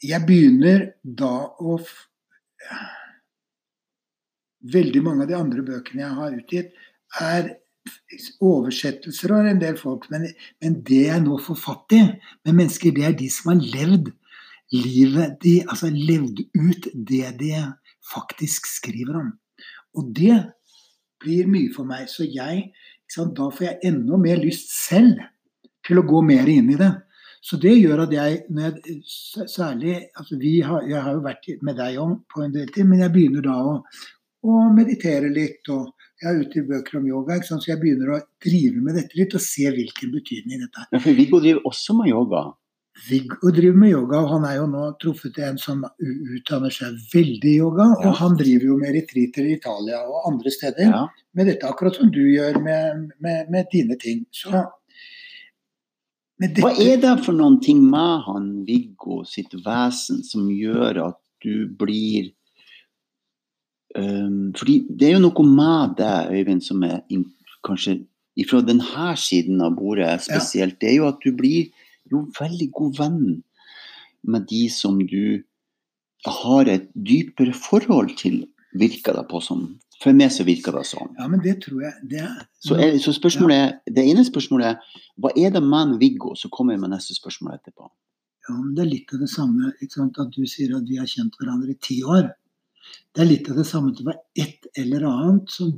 jeg begynner da å Veldig mange av de andre bøkene jeg har utgitt, er oversettelser av en del folk, men, men, det jeg nå får fatt i med mennesker, det er de som har levd livet de, Altså levd ut det de faktisk skriver om. Og det blir mye for meg. Så jeg, sant, da får jeg enda mer lyst selv til å gå mer inn i det. Så det gjør at jeg, jeg særlig altså har, Jeg har jo vært med deg om på en del tid, men jeg begynner da å, å meditere litt. og jeg er ute i bøker om yoga, så jeg begynner å drive med dette litt og se hvilken betydning dette har. Ja, for Viggo driver også med yoga? Viggo driver med yoga, og han er jo nå truffet en som utdanner seg veldig i yoga. Ja. Og han driver jo med retreater i Italia og andre steder ja. med dette, akkurat som du gjør med, med, med dine ting. Så, dette... Hva er det for noen ting med han Viggo sitt vesen som gjør at du blir Um, fordi det er jo noe med deg, Øyvind, som er in, kanskje fra denne siden av bordet spesielt. Ja. Det er jo at du blir jo veldig god venn med de som du har et dypere forhold til, virker det på som. For meg så virker det sånn. Ja, men det tror jeg det er. Så, er, så spørsmålet ja. Det ene spørsmålet er hva er det med Viggo? Så kommer jeg med neste spørsmål etterpå. Ja, men Det er litt av det samme. At du sier at vi har kjent hverandre i ti år. Det er litt av det samme. at Det var et eller annet som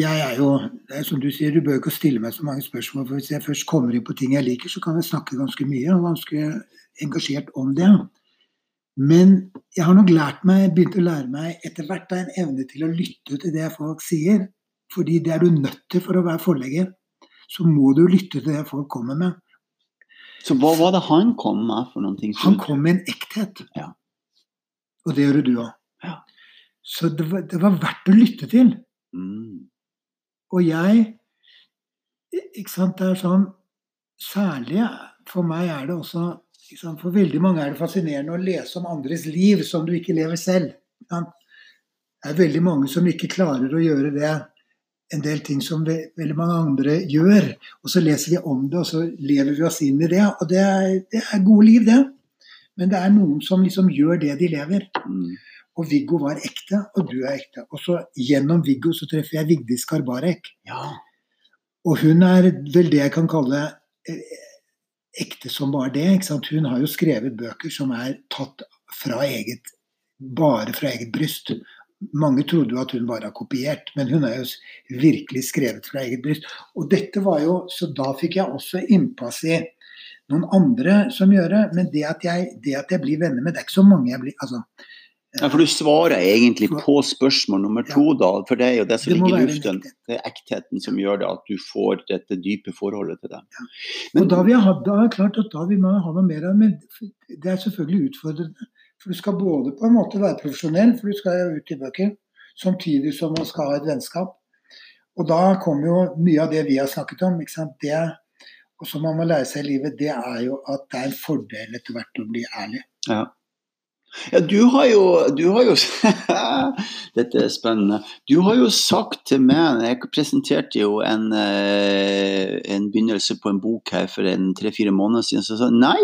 jeg er jo, det er som du sier, du bør ikke stille meg så mange spørsmål. for Hvis jeg først kommer inn på ting jeg liker, så kan jeg snakke ganske mye og ganske engasjert om det. Men jeg har nok lært meg, begynt å lære meg etter hvert en evne til å lytte til det folk sier. Fordi det er du nødt til for å være forlegger. Så må du lytte til det folk kommer med. Så hva var det han kom med for noen ting? Han kom med en ekthet. Ja. Og det gjør du òg. Ja. Så det var, det var, verdt å lytte til. Mm. Og jeg ikke sant, Det er sånn Særlig for meg er det også sant, For veldig mange er det fascinerende å lese om andres liv som du ikke lever selv. Sant? Det er veldig mange som ikke klarer å gjøre det. En del ting som veldig mange andre gjør. Og så leser vi om det, og så lever vi oss inn i det. Og det er, det er gode liv, det. Men det er noen som liksom gjør det de lever. Mm. Og Viggo var ekte, og du er ekte. Og så gjennom Viggo så treffer jeg Vigdis Karbarek. Ja. Og hun er vel det jeg kan kalle eh, ekte som bare det. ikke sant? Hun har jo skrevet bøker som er tatt fra eget bare fra eget bryst. Mange trodde jo at hun bare har kopiert, men hun er jo virkelig skrevet fra eget bryst. Og dette var jo, Så da fikk jeg også innpass i noen andre som gjør det. Men det at, jeg, det at jeg blir venner med Det er ikke så mange jeg blir altså, Ja, For du svarer egentlig på spørsmål nummer to, da. For det er jo det som Det ligger i luften. Det er ektheten som gjør det, at du får dette dype forholdet til det. Og da vil jeg ha, da er klart at da vil man ha noe mer av det, men det er selvfølgelig utfordrende. For du skal både på en måte være profesjonell, for du skal jo ut i bøker, samtidig som man skal ha et vennskap. Og da kommer jo mye av det vi har snakket om. ikke sant? Det, og som man må lære seg i livet, det er jo at det er en fordel etter hvert å bli ærlig. Ja. Ja, du har jo, du har jo *laughs* Dette er spennende. Du har jo sagt til meg Jeg presenterte jo en, eh, en begynnelse på en bok her for en tre-fire måneder siden. Så jeg sa nei,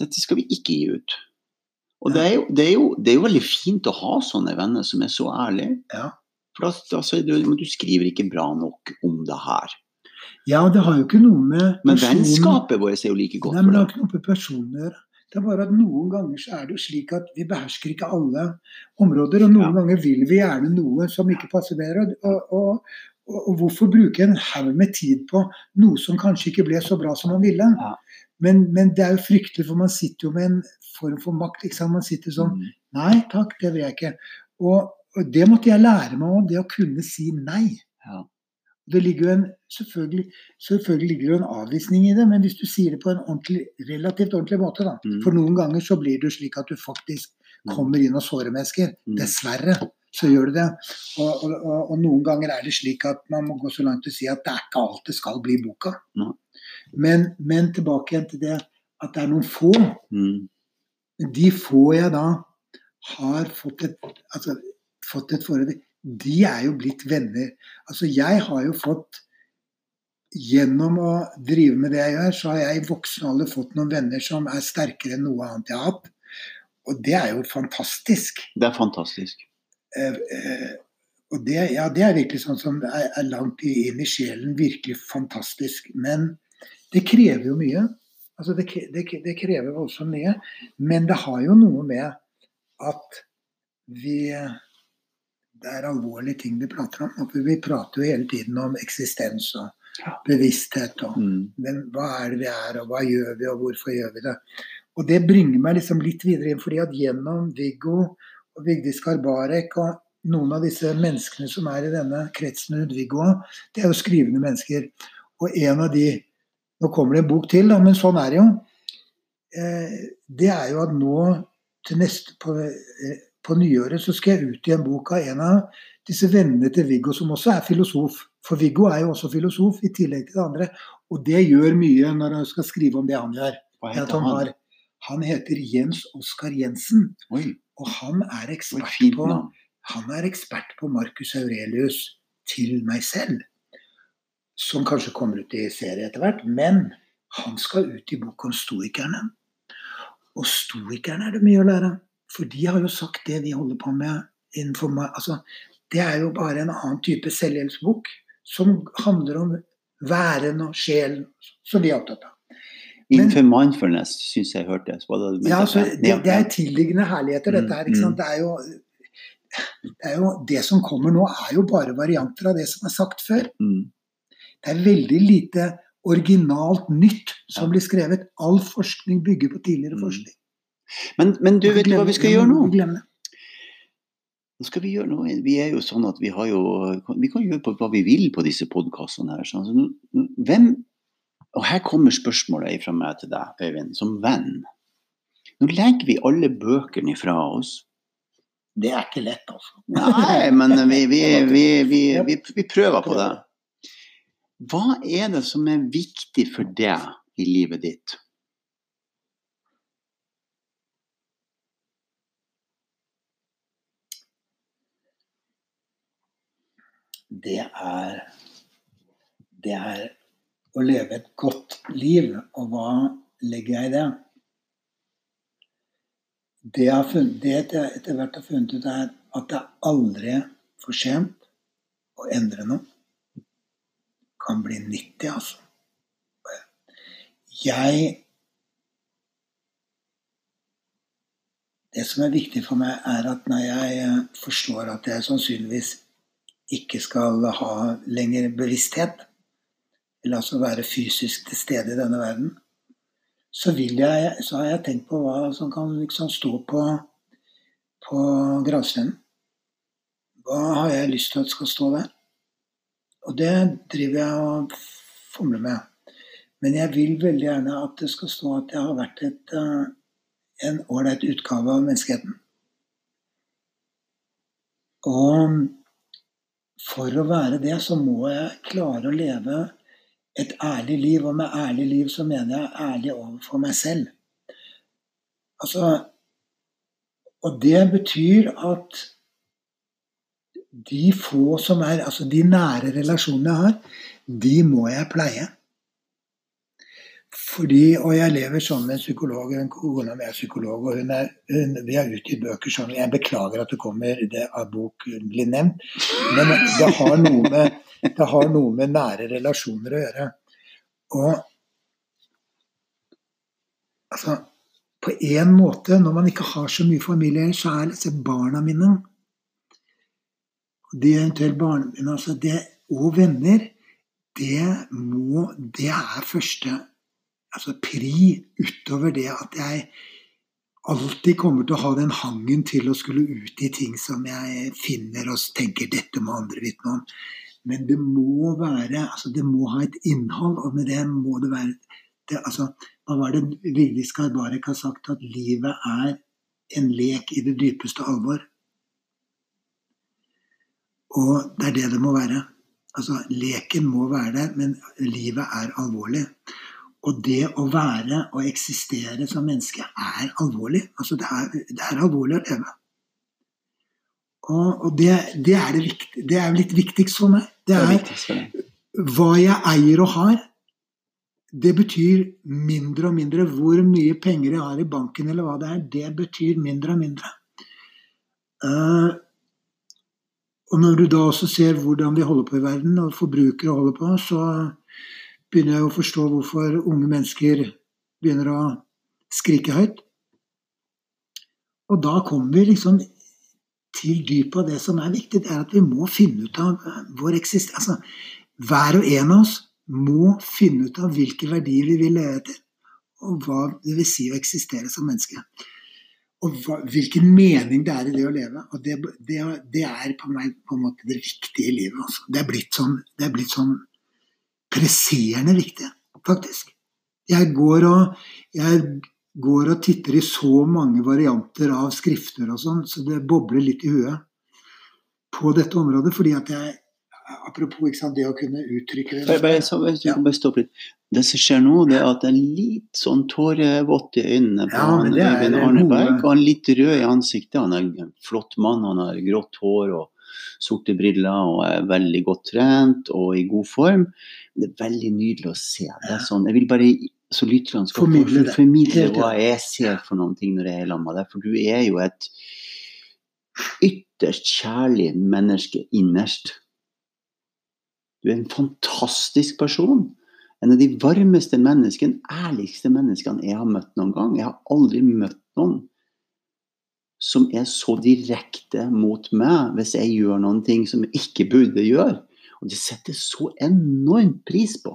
dette skal vi ikke gi ut. Og det er, jo, det, er jo, det er jo veldig fint å ha sånne venner som er så ærlige. Ja. For da, da du du skriver ikke bra nok om det her. Ja, det har jo ikke noe med Men vennskapet vårt er jo like godt Nei, men Det har ikke noe med personen å gjøre. Det er bare at Noen ganger så er det jo slik at vi behersker ikke alle områder. Og noen Ja. ganger vil vi gjerne noe som ikke passer bedre. Og, og, og, og hvorfor bruke en haug med tid på noe som kanskje ikke ble så bra som man ville? Ja. Men, men det er jo fryktelig, for man sitter jo med en form for makt. Man sitter sånn Mm. Nei takk, det vil jeg ikke. Og, det måtte jeg lære meg om, det å kunne si nei. Ja. Det ligger en, selvfølgelig, selvfølgelig ligger det jo en avvisning i det, men hvis du sier det på en ordentlig, relativt ordentlig måte, da. Mm. For noen ganger så blir det slik at du faktisk Mm. kommer inn og sårer mennesker. Mm. Dessverre så gjør du det. Og, og, og, og noen ganger er det slik at man må gå så langt til å si at det er ikke alt det skal bli boka. Mm. Men, men tilbake igjen til det at det er noen få. Mm. De få jeg da har fått et, altså, fått et forhold til, de er jo blitt venner. Altså jeg har jo fått Gjennom å drive med det jeg gjør, så har jeg i voksen alder fått noen venner som er sterkere enn noe annet jeg har hatt. Og det er jo fantastisk. Det er fantastisk. Eh, eh, og det, ja, det er virkelig sånn som er, er langt inn i sjelen. Virkelig fantastisk. Men det krever jo mye. Altså det, det, det krever voldsomt mye. Men det har jo noe med at vi Det er alvorlige ting vi prater om. Og vi prater jo hele tiden om eksistens og bevissthet. og Mm. men hva er det vi er, og hva gjør vi, og hvorfor gjør vi det? Og det bringer meg liksom litt videre inn, fordi at gjennom Viggo og Vigdis Karbarek og noen av disse menneskene som er i denne kretsen rundt Viggo, det er jo skrivende mennesker. Og en av de Nå kommer det en bok til, da, men sånn er det jo. Eh, det er jo at nå til neste på, eh, på nyåret så skal jeg ut i en bok av en av disse vennene til Viggo, som også er filosof. For Viggo er jo også filosof, i tillegg til det andre. Og det gjør mye når han skal skrive om det han gjør. Hva heter han, han? har, han heter Jens Oskar Jensen, Oi, og han er ekspert Oi, på han er ekspert på Marcus Aurelius til meg selv. Som kanskje kommer ut i serie etter hvert. Men han skal ut i bok om stoikerne. Og stoikerne er det mye å lære. For de har jo sagt det de holder på med innenfor. Altså, det er jo bare en annen type selvhjelpsbok som handler om væren og sjelen, som vi er opptatt av. Men- Innenfor mindfulness syns jeg hørte. Ja, altså, det, det er tilliggende herligheter, dette her. ikke sant? Mm, Det er jo det, er jo, det som kommer nå, er jo bare varianter av det som er sagt før. Mm. Det er veldig lite originalt nytt som blir skrevet. All forskning bygger på tidligere Mm. forskning. Men, men du, vet du hva vi skal gjøre nå? Glem det. Nå skal vi gjøre noe. Vi er jo sånn at vi har jo Vi kan gjøre på hva vi vil på disse podkastene her. sånn. Så hvem Og her kommer spørsmålet fra meg til deg, Øyvind, som venn. Nå legger vi alle bøkene ifra oss. Det er ikke lett, altså. Nei, men vi, vi, *laughs* vi, vi, vi, vi prøver på det. Hva er det som er viktig for deg i livet ditt? Det er Det er å leve et godt liv. Og hva legger jeg i det? Det jeg funnet, det jeg etter hvert har funnet ut, er at det er aldri for sent å endre noe. Kan bli nyttig, altså. Jeg Det som er viktig for meg, er at når jeg forstår at jeg sannsynligvis ikke skal ha lenger bevissthet, eller altså være fysisk til stede i denne verden, så, jeg, så har jeg tenkt på hva som kan liksom stå på, på gravsteinen. Hva har jeg lyst til at skal stå der? Og det driver jeg og fomler med. Men jeg vil veldig gjerne at det skal stå at jeg har vært et, uh, en ålreit utgave av menneskeheten. Og for å være det, så må jeg klare å leve et ærlig liv. Og med ærlig liv så mener jeg ærlig overfor meg selv. Altså Og det betyr at de få som er Altså de nære relasjonene jeg har, de må jeg pleie. Fordi, og jeg lever sammen med en psykolog. Kona mi er psykolog, og hun er, hun, vi har utgitt bøker sammen. Jeg beklager at det kommer det av bok blir nevnt, men det har, med, det har noe med nære relasjoner å gjøre. Og altså På en måte, når man ikke har så mye familie, så er disse barna mine de eventuelt barna mine altså det, og venner, det må Det er første altså pri utover det at jeg alltid kommer til å ha den hangen til å skulle ut i ting som jeg finner og tenker dette må andre vitne om. Men det må være altså Det må ha et innhold, og med det må det være det, altså, Hva var det Vigdis Skarbarek har sagt? At livet er en lek i det dypeste alvor. Og det er det det må være. Altså, Leken må være der, men livet er alvorlig. Og det å være og eksistere som menneske er alvorlig. Altså, det er, det er alvorlig å leve. Og, og det, det, er det, viktig, det er litt viktigst for meg. Det er hva jeg eier og har. Det betyr mindre og mindre. Hvor mye penger jeg har i banken, eller hva det er, det betyr mindre og mindre. Uh, og når du da også ser hvordan vi holder på i verden, og forbrukere holder på, så begynner jeg å forstå hvorfor unge mennesker begynner å skrike høyt. Og da kommer vi liksom til dypet av det som er viktig. Det er at vi må finne ut av vår eksistens. Altså, hver og en av oss må finne ut av hvilke verdier vi vil leve etter, og hva det vil si å eksistere som menneske og hva, hvilken mening det er i det å leve. Og det, det, det er på meg på en måte det viktige i livet. Altså. Det, er blitt sånn, det er blitt sånn presserende viktig, faktisk. Jeg går, og, jeg går og titter i så mange varianter av skrifter og sånn, så det bobler litt i huet på dette området. fordi at jeg Apropos sant, det å kunne uttrykke det. Bare, så, hvis du ja. bare stoppe litt. Det som skjer nå, det er at det er litt sånn tårevått i øynene på ja, Øyvind Arneberg. Og han er litt rød i ansiktet. Han er en flott mann, han har grått hår og sorte briller og er veldig godt trent og i god form. Det er veldig nydelig å se. Det er sånn, jeg vil bare så lytterne skal formidle, for, formidle hva jeg ser for noen ting når jeg er sammen med deg. For du er jo et ytterst kjærlig menneske innerst. Du er en fantastisk person en av de varmeste menneskene, ærligste menneskene jeg har møtt noen gang. Jeg har aldri møtt noen som er så direkte mot meg hvis jeg gjør noen ting som jeg ikke burde gjøre. Og de setter så enormt pris på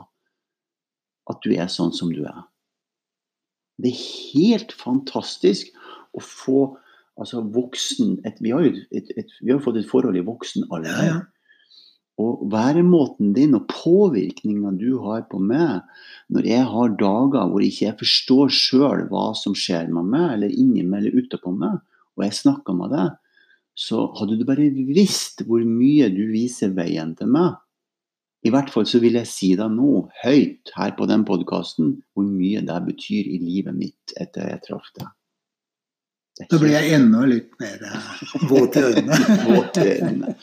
at du er sånn som du er. Det er helt fantastisk å få altså voksen et, vi, har jo et, et, vi har fått et forhold i voksen alder. Ja, ja. Og væremåten din og påvirkninga du har på meg når jeg har dager hvor ikke jeg forstår sjøl hva som skjer med meg, eller inni meg eller utapå meg, og jeg snakker med deg, så hadde du bare visst hvor mye du viser veien til meg. I hvert fall så vil jeg si deg nå, høyt her på den podkasten, hvor mye det betyr i livet mitt etter jeg traff deg. Da blir jeg enda litt mer eh, *laughs* våt i øynene.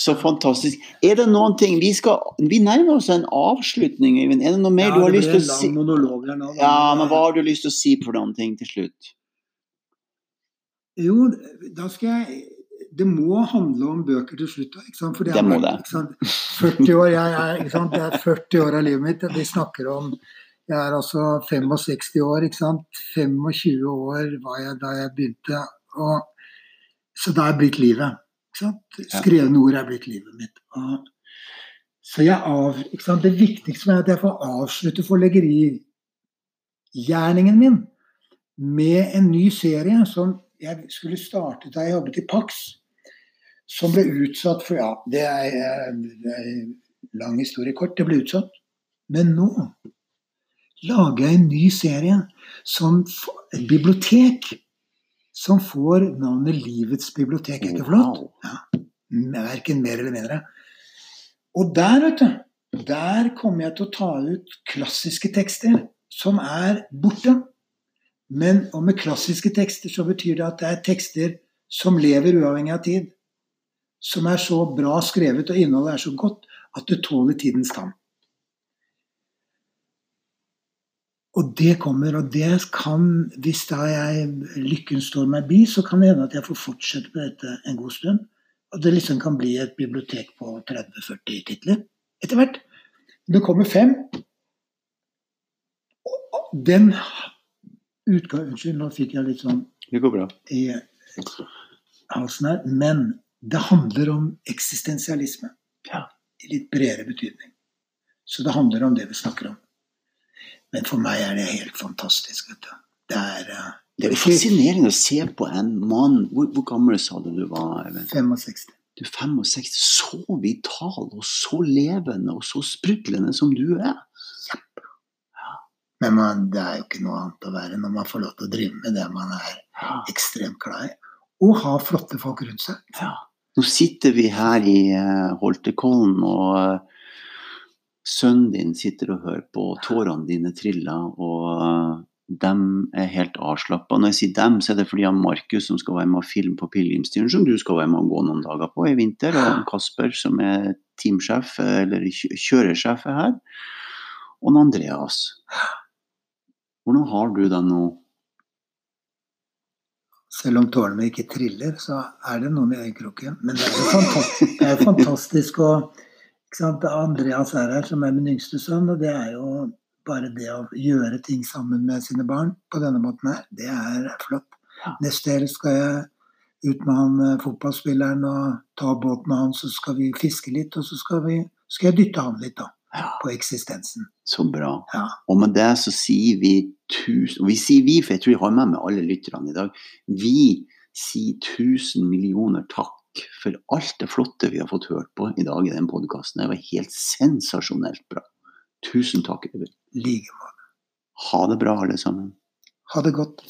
Så fantastisk. Er det noen ting Vi, skal, vi nærmer oss en avslutning, Øyvind. Er det noe mer ja, du har lyst til å si? Nå, ja, men Hva har du lyst til å si for noen ting til slutt? Jo, da skal jeg Det må handle om bøker til slutt. For det, det må det. 40 år, jeg, er, det er 40 år av livet mitt. Vi snakker om Jeg er altså 65 år. ikke sant? 25 år var jeg da jeg begynte. Og, så da er blitt livet. Skrevne ord er blitt livet mitt. Og så jeg av, Det viktigste er at jeg får avslutte forleggerigjerningen min med en ny serie som Jeg skulle starte da jeg jobbet i Pax, som ble utsatt for Ja, det er, det er en lang historie kort. Det ble utsatt. Men nå lager jeg en ny serie som et bibliotek som får navnet Livets bibliotek. Er ikke flott? Ja. Verken mer eller mindre. Og der, vet du, der kommer jeg til å ta ut klassiske tekster som er borte. Men og med klassiske tekster så betyr det at det er tekster som lever uavhengig av tid. Som er så bra skrevet, og innholdet er så godt at det tåler tidens tann. Og det kommer, og det kan, hvis da jeg, lykken står meg bi, så kan det hende at jeg får fortsette på dette en god stund. Og det liksom kan bli et bibliotek på 30-40 titler etter hvert. Det kommer fem. Og den utga Unnskyld, nå fikk jeg litt sånn Det går bra. i halsen her. Men det handler om eksistensialisme. Ja. I litt bredere betydning. Så det handler om det vi snakker om. Men for meg er det helt fantastisk. vet du. Det er uh, Det er fascinerende å se på en mann Hvor, hvor gammel sa du du var? Even? 65. Du er 65. Så vital og så levende og så sprudlende som du er. Men man, det er jo ikke noe annet å være når man får lov til å drive med det man er Ja. ekstremt glad i. Og ha flotte folk rundt seg. Ja. Nå sitter vi her i uh, Holtekollen, og eh, sønnen din sitter og hører på, og tårene dine triller, og uh, dem er helt avslappa. Når jeg sier dem, så er det fordi han Markus som skal være med og filme på Pilegrimsturen, som du skal være med og gå noen dager på i vinter, og Kasper som er teamsjef, eh, eller kjø- kjøresjef er her, og Andreas. Hvordan har du det nå? Selv om tårene ikke triller, så er det noen i øyekroken. Men det er jo fantastisk, det er fantastisk å? Andreas er her, som er min yngste sønn, og det er jo bare det å gjøre ting sammen med sine barn på denne måten her, det er flott. Ja. Neste helg skal jeg ut med han eh, fotballspilleren og ta båten med han, så skal vi fiske litt, og så skal, vi, skal jeg dytte han litt, da. På eksistensen. Så bra. Ja. Og med det så sier vi tusen Og vi sier vi, for jeg tror jeg har med meg alle lytterne i dag. Vi sier tusen millioner takk for alt det flotte vi har fått hørt på i dag i den podkasten. Det var helt sensasjonelt bra. Tusen takk. Øyvind. Like måte. Ha det bra, alle sammen. Ha det godt.